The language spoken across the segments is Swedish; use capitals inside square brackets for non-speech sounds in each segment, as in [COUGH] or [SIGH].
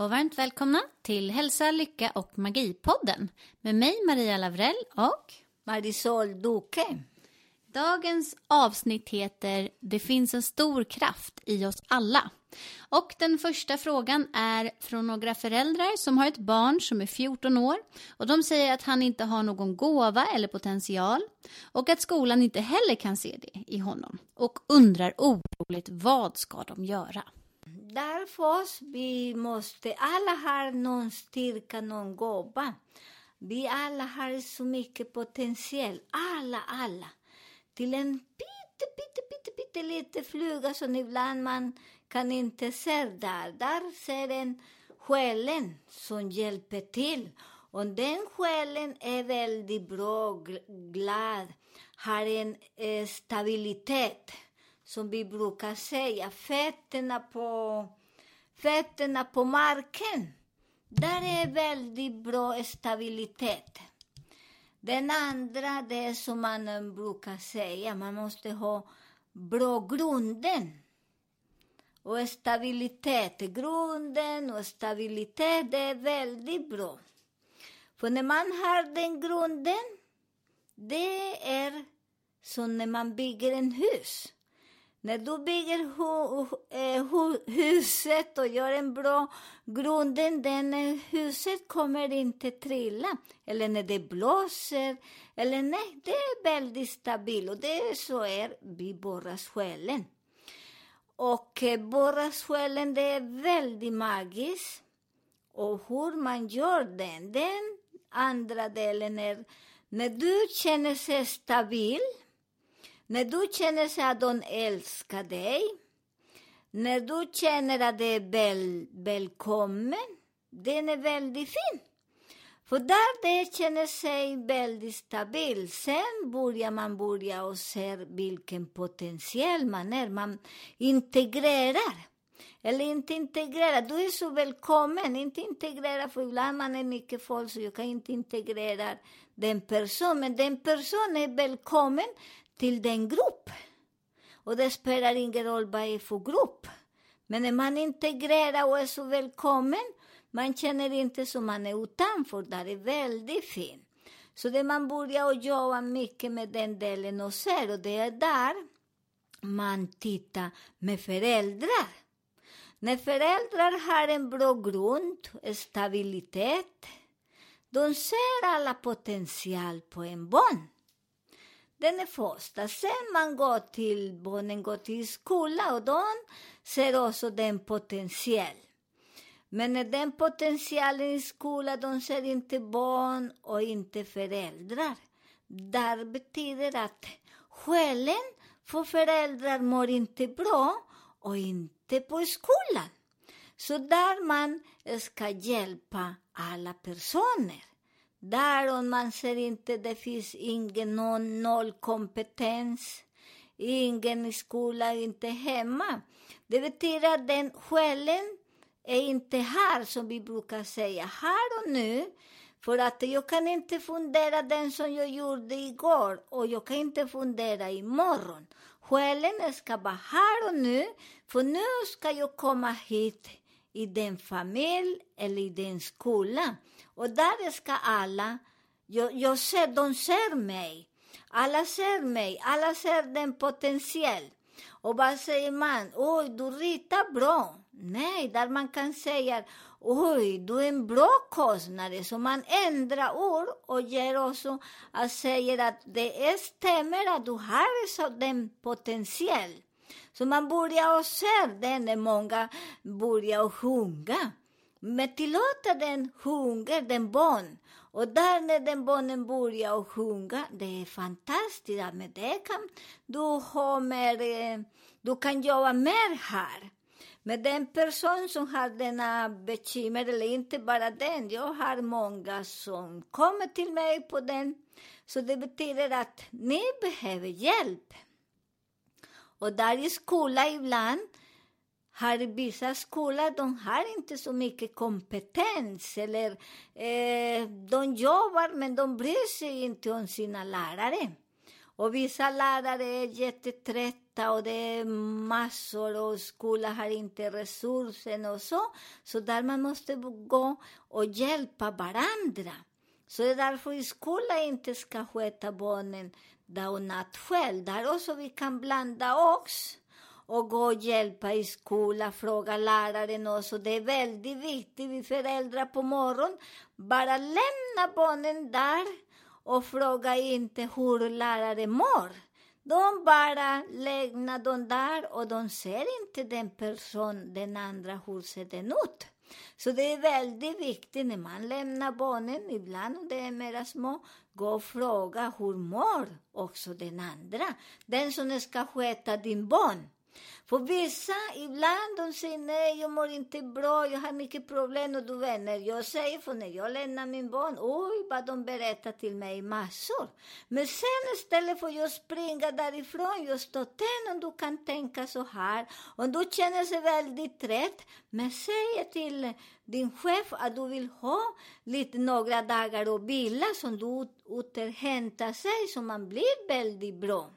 Och varmt välkomna till Hälsa, Lycka och Magipodden med mig Maria Lavrell och Marisol Duque. dagens avsnitt heter Det finns en stor kraft i oss alla. Och den första frågan är från några föräldrar som har ett barn som är 14 år och de säger att han inte har någon gåva eller potential och att skolan inte heller kan se det i honom och undrar oroligt vad ska de göra? Därför vi måste, alla har någon styrka, någon gåva. Vi alla har så mycket potential, alla, alla. Till en pytte, pytte, pytte, pytte liten fluga som ibland man kan inte se där. Där ser en själen som hjälper till. Och den själen är väldigt bra, glad, har en eh, stabilitet som vi brukar säga, fötterna på, fötterna på marken. Där är väldigt bra stabilitet. Den andra, det är som man brukar säga, man måste ha bra grunden. Och stabilitet, grunden och stabilitet, det är väldigt bra. För när man har den grunden, det är som när man bygger en hus. När du bygger hu, eh, hu, huset och gör en bra grunden, den eh, huset kommer inte trilla. Eller när det blåser. Eller nej, det är väldigt stabilt. Och det är så är vi borrar själen. Och eh, själen, det är väldigt magiskt. Och hur man gör den, den andra delen är när du känner dig stabil när du känner sig att de älskar dig, när du känner att det är väl, välkommen, den är väldigt fin. För där det känner sig väldigt stabil, sen börjar man börja och se vilken potential man är. Man integrerar. Eller inte integrera, du är så välkommen. Inte integrera, för ibland man är mycket folk så jag kan inte integrera den personen. Men den personen är välkommen till den grupp. Och det spelar ingen roll vad det är för grupp. Men när man integrerar och är så välkommen, man känner inte som man är utanför, där är väldigt fint. Så det man börjar att jobba mycket med den delen och ser, och det är där man tittar med föräldrar. När föräldrar har en bra grund, stabilitet, de ser alla potential på en barn. Den är första. Sen man går till, barnen går till skola och de ser också den potential. Men när den potentialen i skolan, de ser inte barn och inte föräldrar. Där betyder att själen för föräldrar mår inte bra och inte på skolan. Så där man ska hjälpa alla personer. Där om man ser inte, det finns ingen någon nollkompetens, ingen i skolan, inte hemma. Det betyder att den själen är inte här, som vi brukar säga, här och nu. För att jag kan inte fundera den som jag gjorde igår och jag kan inte fundera imorgon. Själen ska vara här och nu, för nu ska jag komma hit i den familj eller i den skola. Och där ska alla, jag, jag ser, de ser mig. Alla ser mig, alla ser den potential. Och vad säger man? Oj, du ritar bra. Nej, där man kan säga oj, du är en bra konstnär. Så man ändrar ord och ger också att säga att det stämmer att du har så den potential. Så man börjar och se den när många börjar sjunga. Men tillåta den sjunga, den barn. Och där när den barnen börjar och sjunga, det är fantastiskt. Med det kan du ha mer, eh, du kan jobba mer här. Men den person som har denna bekymmer, eller inte bara den, jag har många som kommer till mig på den. Så det betyder att ni behöver hjälp. Och där i skolan ibland har vissa skolor, de har inte så mycket kompetens eller eh, de jobbar men de bryr sig inte om sina lärare. Och vissa lärare är jättetrötta och det är massor och skolan har inte resurser och så. Så där man måste gå och hjälpa varandra. Så det är därför skolan inte ska sköta barnen dag och natt själv. Där också vi kan blanda oss och gå och hjälpa i skolan, fråga läraren också. Det är väldigt viktigt, vi föräldrar på morgonen, bara lämna barnen där och fråga inte hur läraren mår. De bara lämnar dem där och de ser inte den person, den andra, hur ser den ut. Så det är väldigt viktigt när man lämnar barnen, ibland om det är mera små, gå och fråga hur mår också den andra, den som ska sköta din barn. För vissa, ibland de säger nej, jag mår inte bra, jag har mycket problem. Och du vänner, jag säger för när jag lämnar min barn, oj vad de berättar till mig massor. Men sen istället för att springa därifrån, jag står den, om du kan tänka så här, om du känner sig väldigt trött, men säg till din chef att du vill ha lite några dagar och vila som du återhämtar sig, så man blir väldigt bra.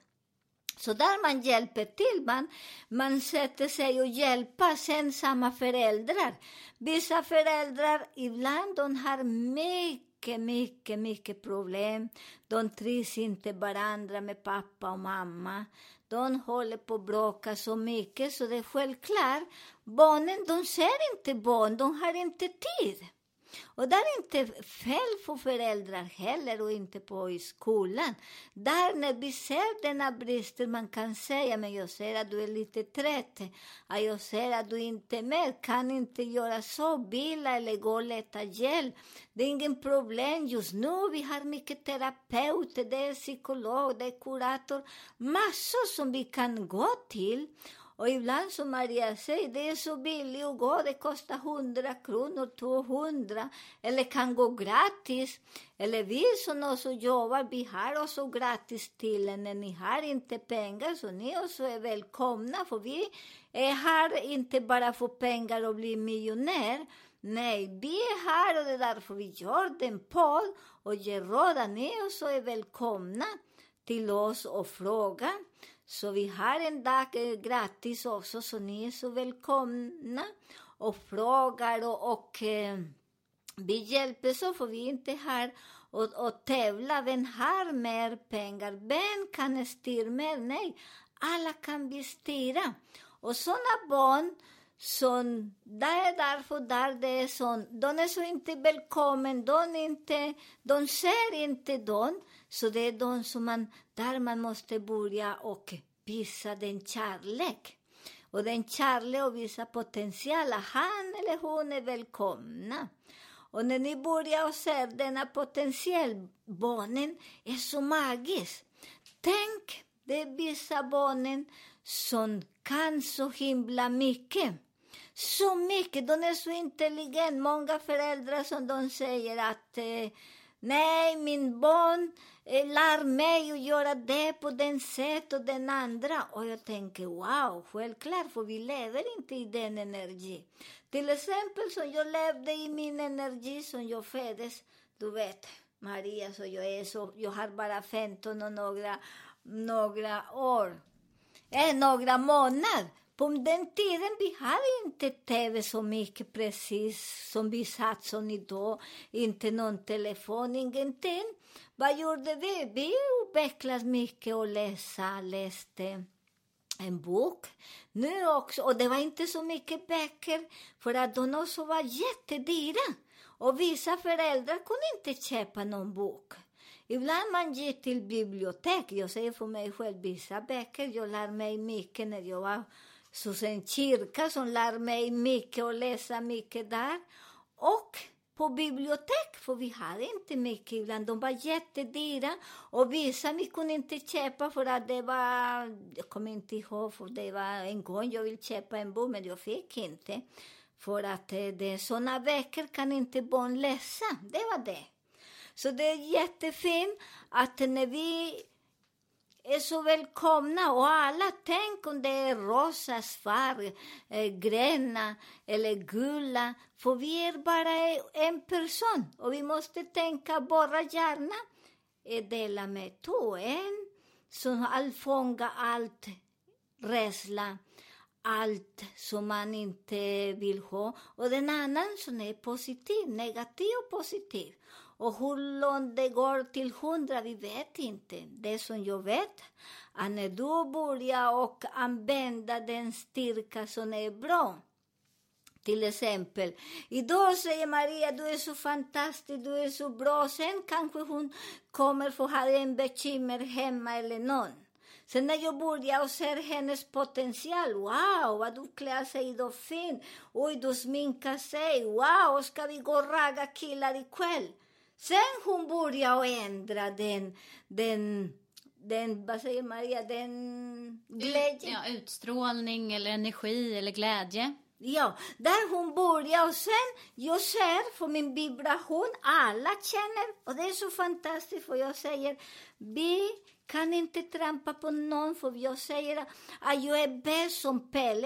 Så där man hjälper till, man, man sätter sig och hjälper sen samma föräldrar. Vissa föräldrar, ibland de har mycket, mycket, mycket problem. De trivs inte varandra med pappa och mamma. De håller på att bråka så mycket, så det är självklart. Barnen, de ser inte barn, de har inte tid. Och det är inte fel för föräldrar heller och inte på i skolan. Där när vi ser denna brister, man kan säga, men jag ser att du är lite trött. Jag ser att du inte är med, kan inte göra så, vila eller gå och leta hjälp. Det är ingen problem just nu, vi har mycket terapeuter, det är psykolog, det är kurator, massor som vi kan gå till. Och ibland som Maria säger, det är så billigt att gå, det kostar 100 kronor, 200, eller kan gå gratis. Eller vi som också jobbar, vi har också gratis till er. När ni har inte pengar så ni också är välkomna, för vi är här inte bara för pengar och bli miljonär. Nej, vi är här och det är därför vi gör den podd och ger råd. Ni också är välkomna till oss och fråga. Så vi har en dag eh, gratis också, så ni är så välkomna och frågar och, och eh, vi hjälper så, för vi inte här och, och tävla. Vem har mer pengar? Vem kan styra mer? Nej, alla kan vi styra. Och sådana barn som där, därför där det är sån, de är så inte välkomna, de, inte, de ser inte dem, så det är de som man, där man måste börja och visa den kärlek. Och den kärlek och visa potential, han eller hon är välkomna. Och när ni börjar se denna potential, barnen är så magisk. Tänk, det är vissa barnen som kan så himla mycket. Så mycket, de är så intelligenta. Många föräldrar som de säger att eh, nej, min barn eh, lär mig att göra det på den sätt och den andra. Och jag tänker, wow, självklart, för vi lever inte i den energi. Till exempel som jag levde i min energi som jag föddes, du vet, Maria, så jag är så, jag har bara 15 och några, några år, eh, några månader. På den tiden vi hade inte tv så mycket precis som vi satt som idag. Inte någon telefon, ingenting. Vad gjorde vi? Vi utvecklades mycket och läsa, läste en bok. Nu också, och det var inte så mycket böcker för att de också var jättedyra. Och vissa föräldrar kunde inte köpa någon bok. Ibland man gick till bibliotek. Jag säger för mig själv, vissa böcker, jag lär mig mycket när jag var hos en kyrka som lär mig mycket och läsa mycket där. och på bibliotek, för vi hade inte mycket ibland. De var jättedyra och vissa vi kunde inte köpa för att det var, jag kommer inte ihåg, för det var en gång jag ville köpa en bok men jag fick inte. För att eh, det, såna böcker kan inte barn läsa, det var det. Så det är jättefint att när vi är så välkomna och alla, tänk om det är rosa färg, eh, gröna eller gula, för vi är bara en person och vi måste tänka bara gärna är dela med två, en som all fånga allt rädsla, allt som man inte vill ha och den annan som är positiv, negativ och positiv. Och hur långt det går till hundra, vi vet inte. Det som jag vet, att när du börjar och använda den styrka som är bra, till exempel, idag säger Maria, du är så fantastisk, du är så bra. Sen kanske hon kommer få ha en bekymmer hemma eller någon. Sen när jag börjar och ser hennes potential, wow, vad du klär sig idag fint. Oj, du sminkar sig, wow, ska vi gå och ragga killar ikväll? Sen hon börjar och ändra den, den, den, vad säger Maria, den glädjen. Ja, utstrålning eller energi eller glädje. Ja, där hon börjar och sen, jag ser för min vibration, alla känner, och det är så fantastiskt för jag säger, vi kan inte trampa på någon för jag säger att jag är bäst som Pelle.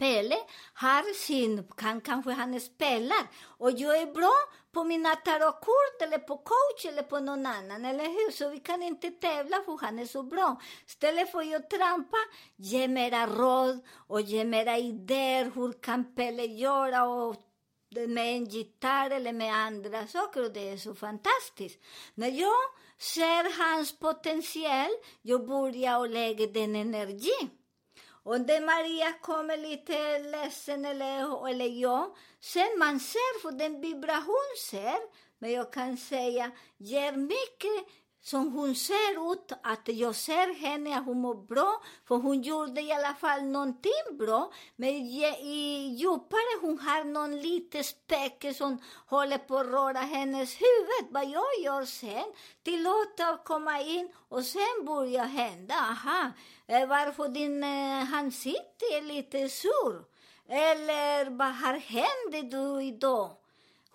Pelle har sin, han kanske han spelar och jag är bra på mina tarotkort eller på coach eller på någon annan, eller hur? Så vi kan inte tävla för han är så bra. Istället för att trampa, ge mera råd och ge mera idéer. Hur kan Pelle göra och med en gitarr eller med andra saker och det är så fantastiskt. När jag ser hans potential, jag börjar och lägga den energi. Och det Maria kommer lite ledsen eller, eller jag, sen man ser, för den vibration ser, men jag kan säga, ger mycket som hon ser ut, att jag ser henne, att hon mår bra, för hon gjorde i alla fall någonting bra, men i djupare hon har någon liten späcke som håller på att röra hennes huvud. Vad jag gör sen, tillåta att komma in och sen börjar hända, aha, eh, varför din eh, ansikte är lite sur? Eller vad har hänt du idag?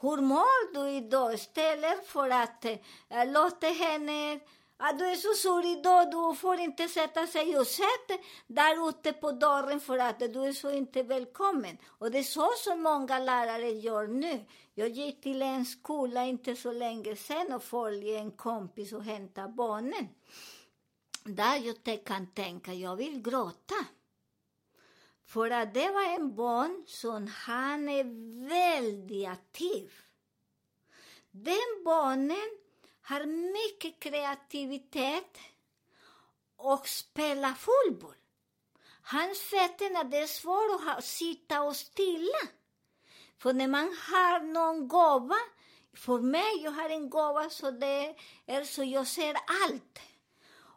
Hur mår du idag? Istället för att äh, låta henne Ah, du är så sur idag, du får inte sätta sig och sätta där ute på dörren för att du är så inte välkommen. Och det är så som många lärare gör nu. Jag gick till en skola inte så länge sen och följde en kompis och hämtade barnen. Där jag kan tänka, jag vill gråta. För att det var en barn som han är väldigt aktiv. Den barnen har mycket kreativitet och spelar fotboll. Hans fötterna, det är svårt att sitta och stilla. För när man har någon gåva, för mig, jag har en gåva så det är så jag ser allt.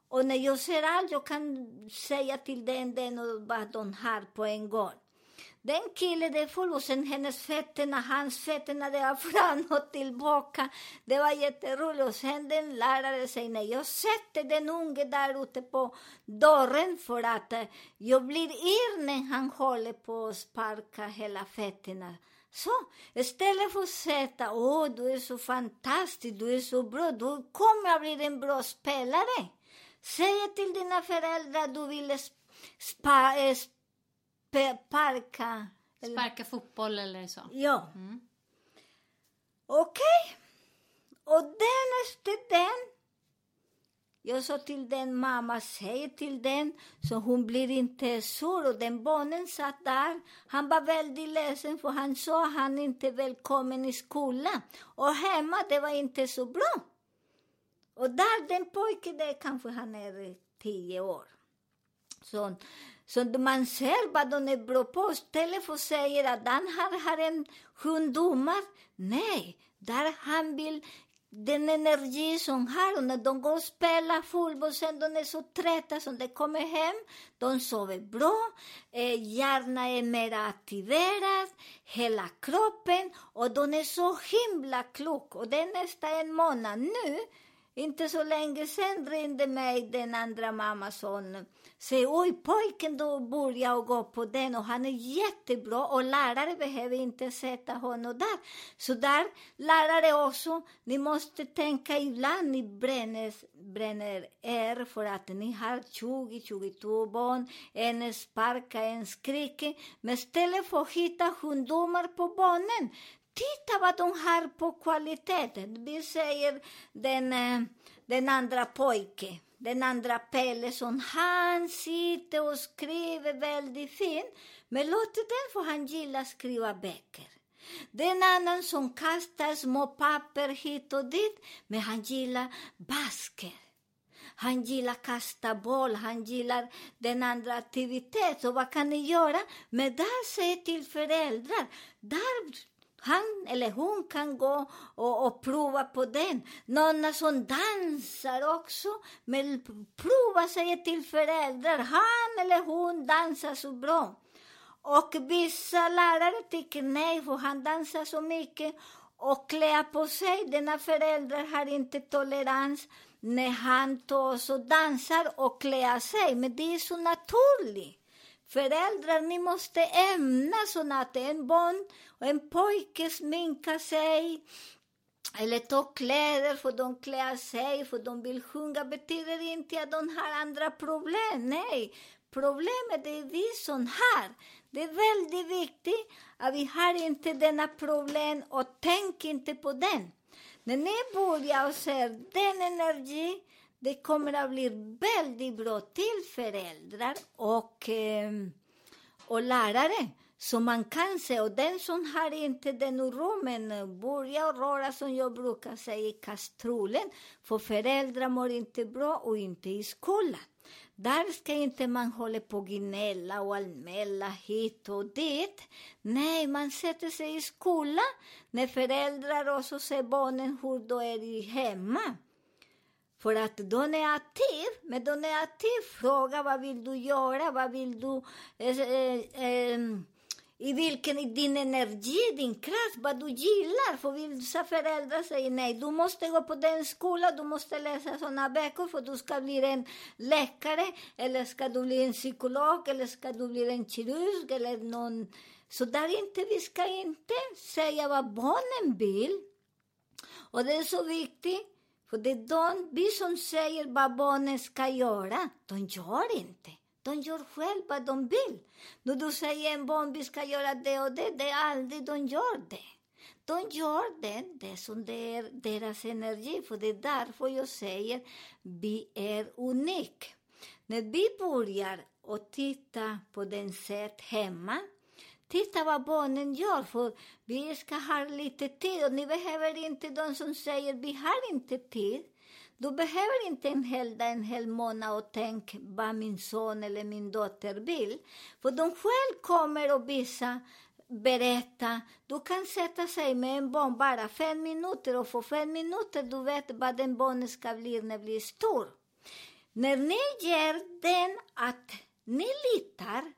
Och när jag ser allt, jag kan säga till den, den och vad de har på en gång. Den killen, det är full och sen hennes fötterna, hans fötterna, det var [LAUGHS] fram och tillbaka. Det var jätteroligt. Och sen den lärare säger, nej, jag sätter den unge där ute på dörren för att eh, jag blir yr när han håller på att sparka hela fötterna. Så, istället för att sätta, åh, du är så fantastisk, du är så bra, du kommer att bli en bra spelare. Säg till dina föräldrar att du vill sp- spa, eh, spe, parka. eller- Sparka fotboll eller så. Ja. Mm. Okej. Och den efter den. Jag sa till den, mamma säger till den, så hon blir inte sur. Och den barnen satt där. Han var väldigt ledsen för han sa han inte välkommen i skolan. Och hemma, det var inte så bra. Och där, den pojken, där kanske han är tio år. Så, så man ser vad de är bra på. Istället för att säga att han har, har en sjukdomar. Nej, där han vill den energi som har och när de går och spelar fotboll sen de är så trötta som de kommer hem, de sover bra, eh, hjärnan är mer aktiverad, hela kroppen och de är så himla klok. Och det är nästan en månad nu, inte så länge sen ringde mig den andra mamman Säg, oj pojken då börjar och gå på den och han är jättebra och lärare behöver inte sätta honom där. Så där, lärare också, ni måste tänka ibland ni bränner, bränner er för att ni har 20-22 barn, en sparkar, en skriker. Men istället för att hitta sjukdomar på barnen, Titta vad de har på kvaliteten. Vi säger den, eh, den andra pojken, den andra Pelle, som han sitter och skriver väldigt fint. Men låt den, för han gillar att skriva böcker. Den annan som kastar små papper hit och dit, men han gillar basker. Han gillar kasta boll, han gillar den andra aktiviteten. Så vad kan ni göra? Men där säger till föräldrar, där han eller hon kan gå och, och prova på den. Någon som dansar också, men prova säger till föräldrar, han eller hon dansar så bra. Och vissa lärare tycker nej, för han dansar så mycket och klär på sig. Denna föräldrar har inte tolerans när han tar och dansar och klär sig, men det är så naturligt. Föräldrar, ni måste ämna så att en barn och en pojke sminkar sig eller tar kläder för de klär sig, för de vill sjunga, betyder inte att de har andra problem. Nej, problemet är vi som har. Det är väldigt viktigt att vi har inte denna problem och tänk inte på den. När ni börjar och ser den energi, det kommer att bli väldigt bra till föräldrar och, ehm, och lärare. Så man kan se, och den som har inte den oron, börja röra som jag brukar säga i kastrullen, för föräldrar mår inte bra och inte i skolan. Där ska inte man hålla på och gnälla och anmäla hit och dit. Nej, man sätter sig i skolan när föräldrar också ser barnen hur de är hemma. För att de är aktiv, men de är aktiv. Fråga vad vill du göra, vad vill du... Eh, eh, eh i vilken i din energi, din kraft, vad du gillar. För vissa föräldrar säger nej, du måste gå på den skolan, du måste läsa sådana böcker för du ska bli en läkare, eller ska du bli en psykolog, eller ska du bli en kirurg, eller någon... Så där inte, vi ska inte säga vad barnen vill. Och det är så viktigt, för det är de, vi som säger vad barnen ska göra, de gör inte. De gör själva vad de vill. När du säger en barn vi ska göra det och det, det är aldrig de gör det. De gör det, det som det är deras energi, för det är därför jag säger vi är unika. När vi börjar och titta på den sätt hemma, titta vad barnen gör, för vi ska ha lite tid och ni behöver inte de som säger vi har inte tid. Du behöver inte en hel dag, en hel månad och tänk vad min son eller min dotter vill. För de själv kommer och visa, berätta. Du kan sätta sig med en barn bara fem minuter och på fem minuter du vet vad den barnen ska bli när den blir stor. När ni ger den att ni litar,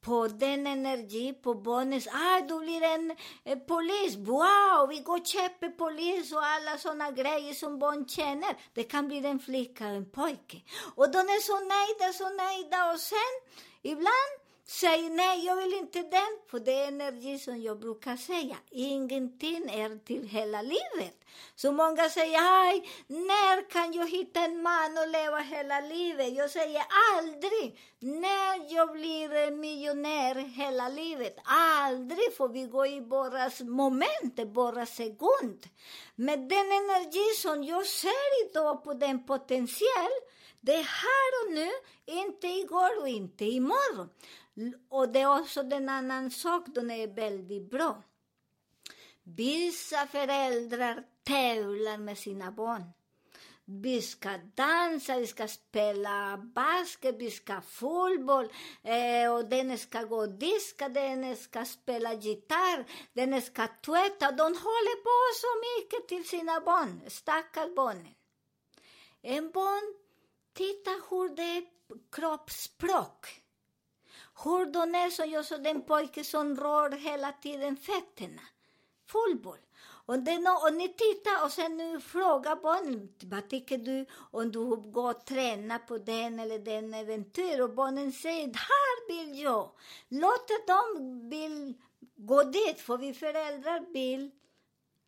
på den energi, på barnens, ah, du blir en eh, polis, wow, vi går och köper polis och alla såna grejer som barn känner. Det kan bli en flicka och en pojke. Och de är så nöjda, så nöjda och sen, ibland Säg nej, jag vill inte den, för det är energi som jag brukar säga. Ingenting är till hela livet. Så många säger, aj, när kan jag hitta en man och leva hela livet? Jag säger aldrig. När jag blir miljonär hela livet, aldrig får vi gå i bara moment, bara sekund. Med den energi som jag ser idag på den potential, det är här och nu, inte igår och inte imorgon. Och det är också en annan sak, den är väldigt bra. Vissa föräldrar tävlar med sina barn. Vi ska dansa, vi ska spela basket, vi ska fotboll eh, och den ska gå och diska, den ska spela gitarr, den ska tvätta. De håller på så mycket till sina barn, stackars barnen. En barn, titta hur det är kroppsspråk. Hur de är som jag såg den pojke som rör hela tiden fötterna. Fotboll. Och, det, och ni tittar och sen nu frågar barnen, vad tycker du om du går och tränar på den eller den äventyr? Och barnen säger, här vill jag. Låt dem vill gå dit, för vi föräldrar vill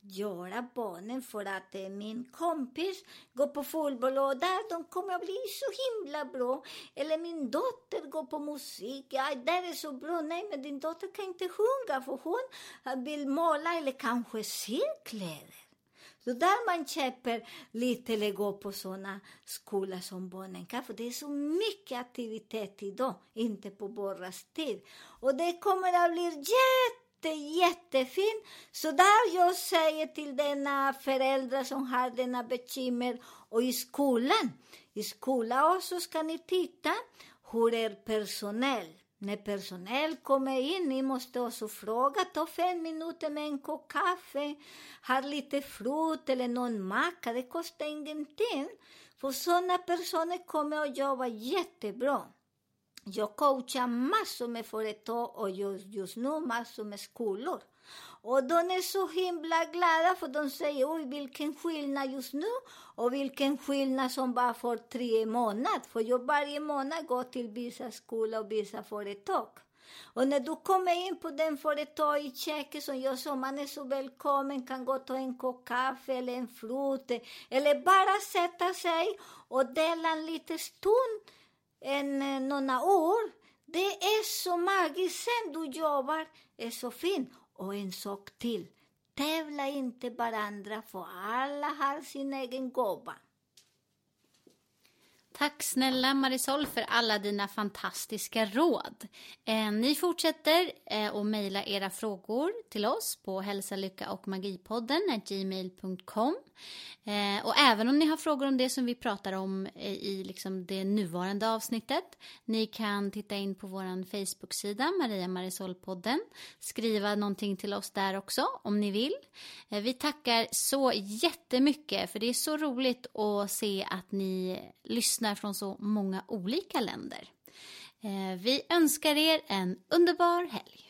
göra barnen för att eh, min kompis går på fotboll och där de kommer att bli så himla bra. Eller min dotter går på musik, ja, där är så bra. Nej, men din dotter kan inte sjunga för hon vill måla eller kanske kläder. Så där man köper lite eller går på såna skolor som barnen kan. För det är så mycket aktivitet idag, inte på borras tid. Och det kommer att bli jätte jätte, jättefin. Så där jag säger till denna föräldrar som har denna bekymmer och i skolan. I skolan också ska ni titta hur är personal. När personal kommer in, ni måste också fråga, ta fem minuter med en kopp kaffe, ha lite frukt eller någon macka, det kostar ingenting. För sådana personer kommer att jobba jättebra. Jag coachar massor med företag och just, just nu massor med skolor. Och de är så himla glada för de säger oj vilken skillnad just nu och vilken skillnad som bara för tre månader. För jag varje månad går till vissa skolor och vissa företag. Och när du kommer in på den företag i köket som jag sa, man är så välkommen, kan gå och ta en kopp kaffe eller en frukt eller bara sätta sig och dela en liten stund en, eh, några år. Det är så magiskt. Sen du jobbar är så fint. Och en sak till. Tävla inte varandra, för alla har sin egen gåva. Tack snälla Marisol för alla dina fantastiska råd. Eh, ni fortsätter eh, att mejla era frågor till oss på hälsa, lycka och magipodden gmail.com. Eh, och även om ni har frågor om det som vi pratar om eh, i liksom det nuvarande avsnittet. Ni kan titta in på vår Facebook-sida Maria Marisol-podden. Skriva någonting till oss där också om ni vill. Eh, vi tackar så jättemycket för det är så roligt att se att ni lyssnar från så många olika länder. Eh, vi önskar er en underbar helg.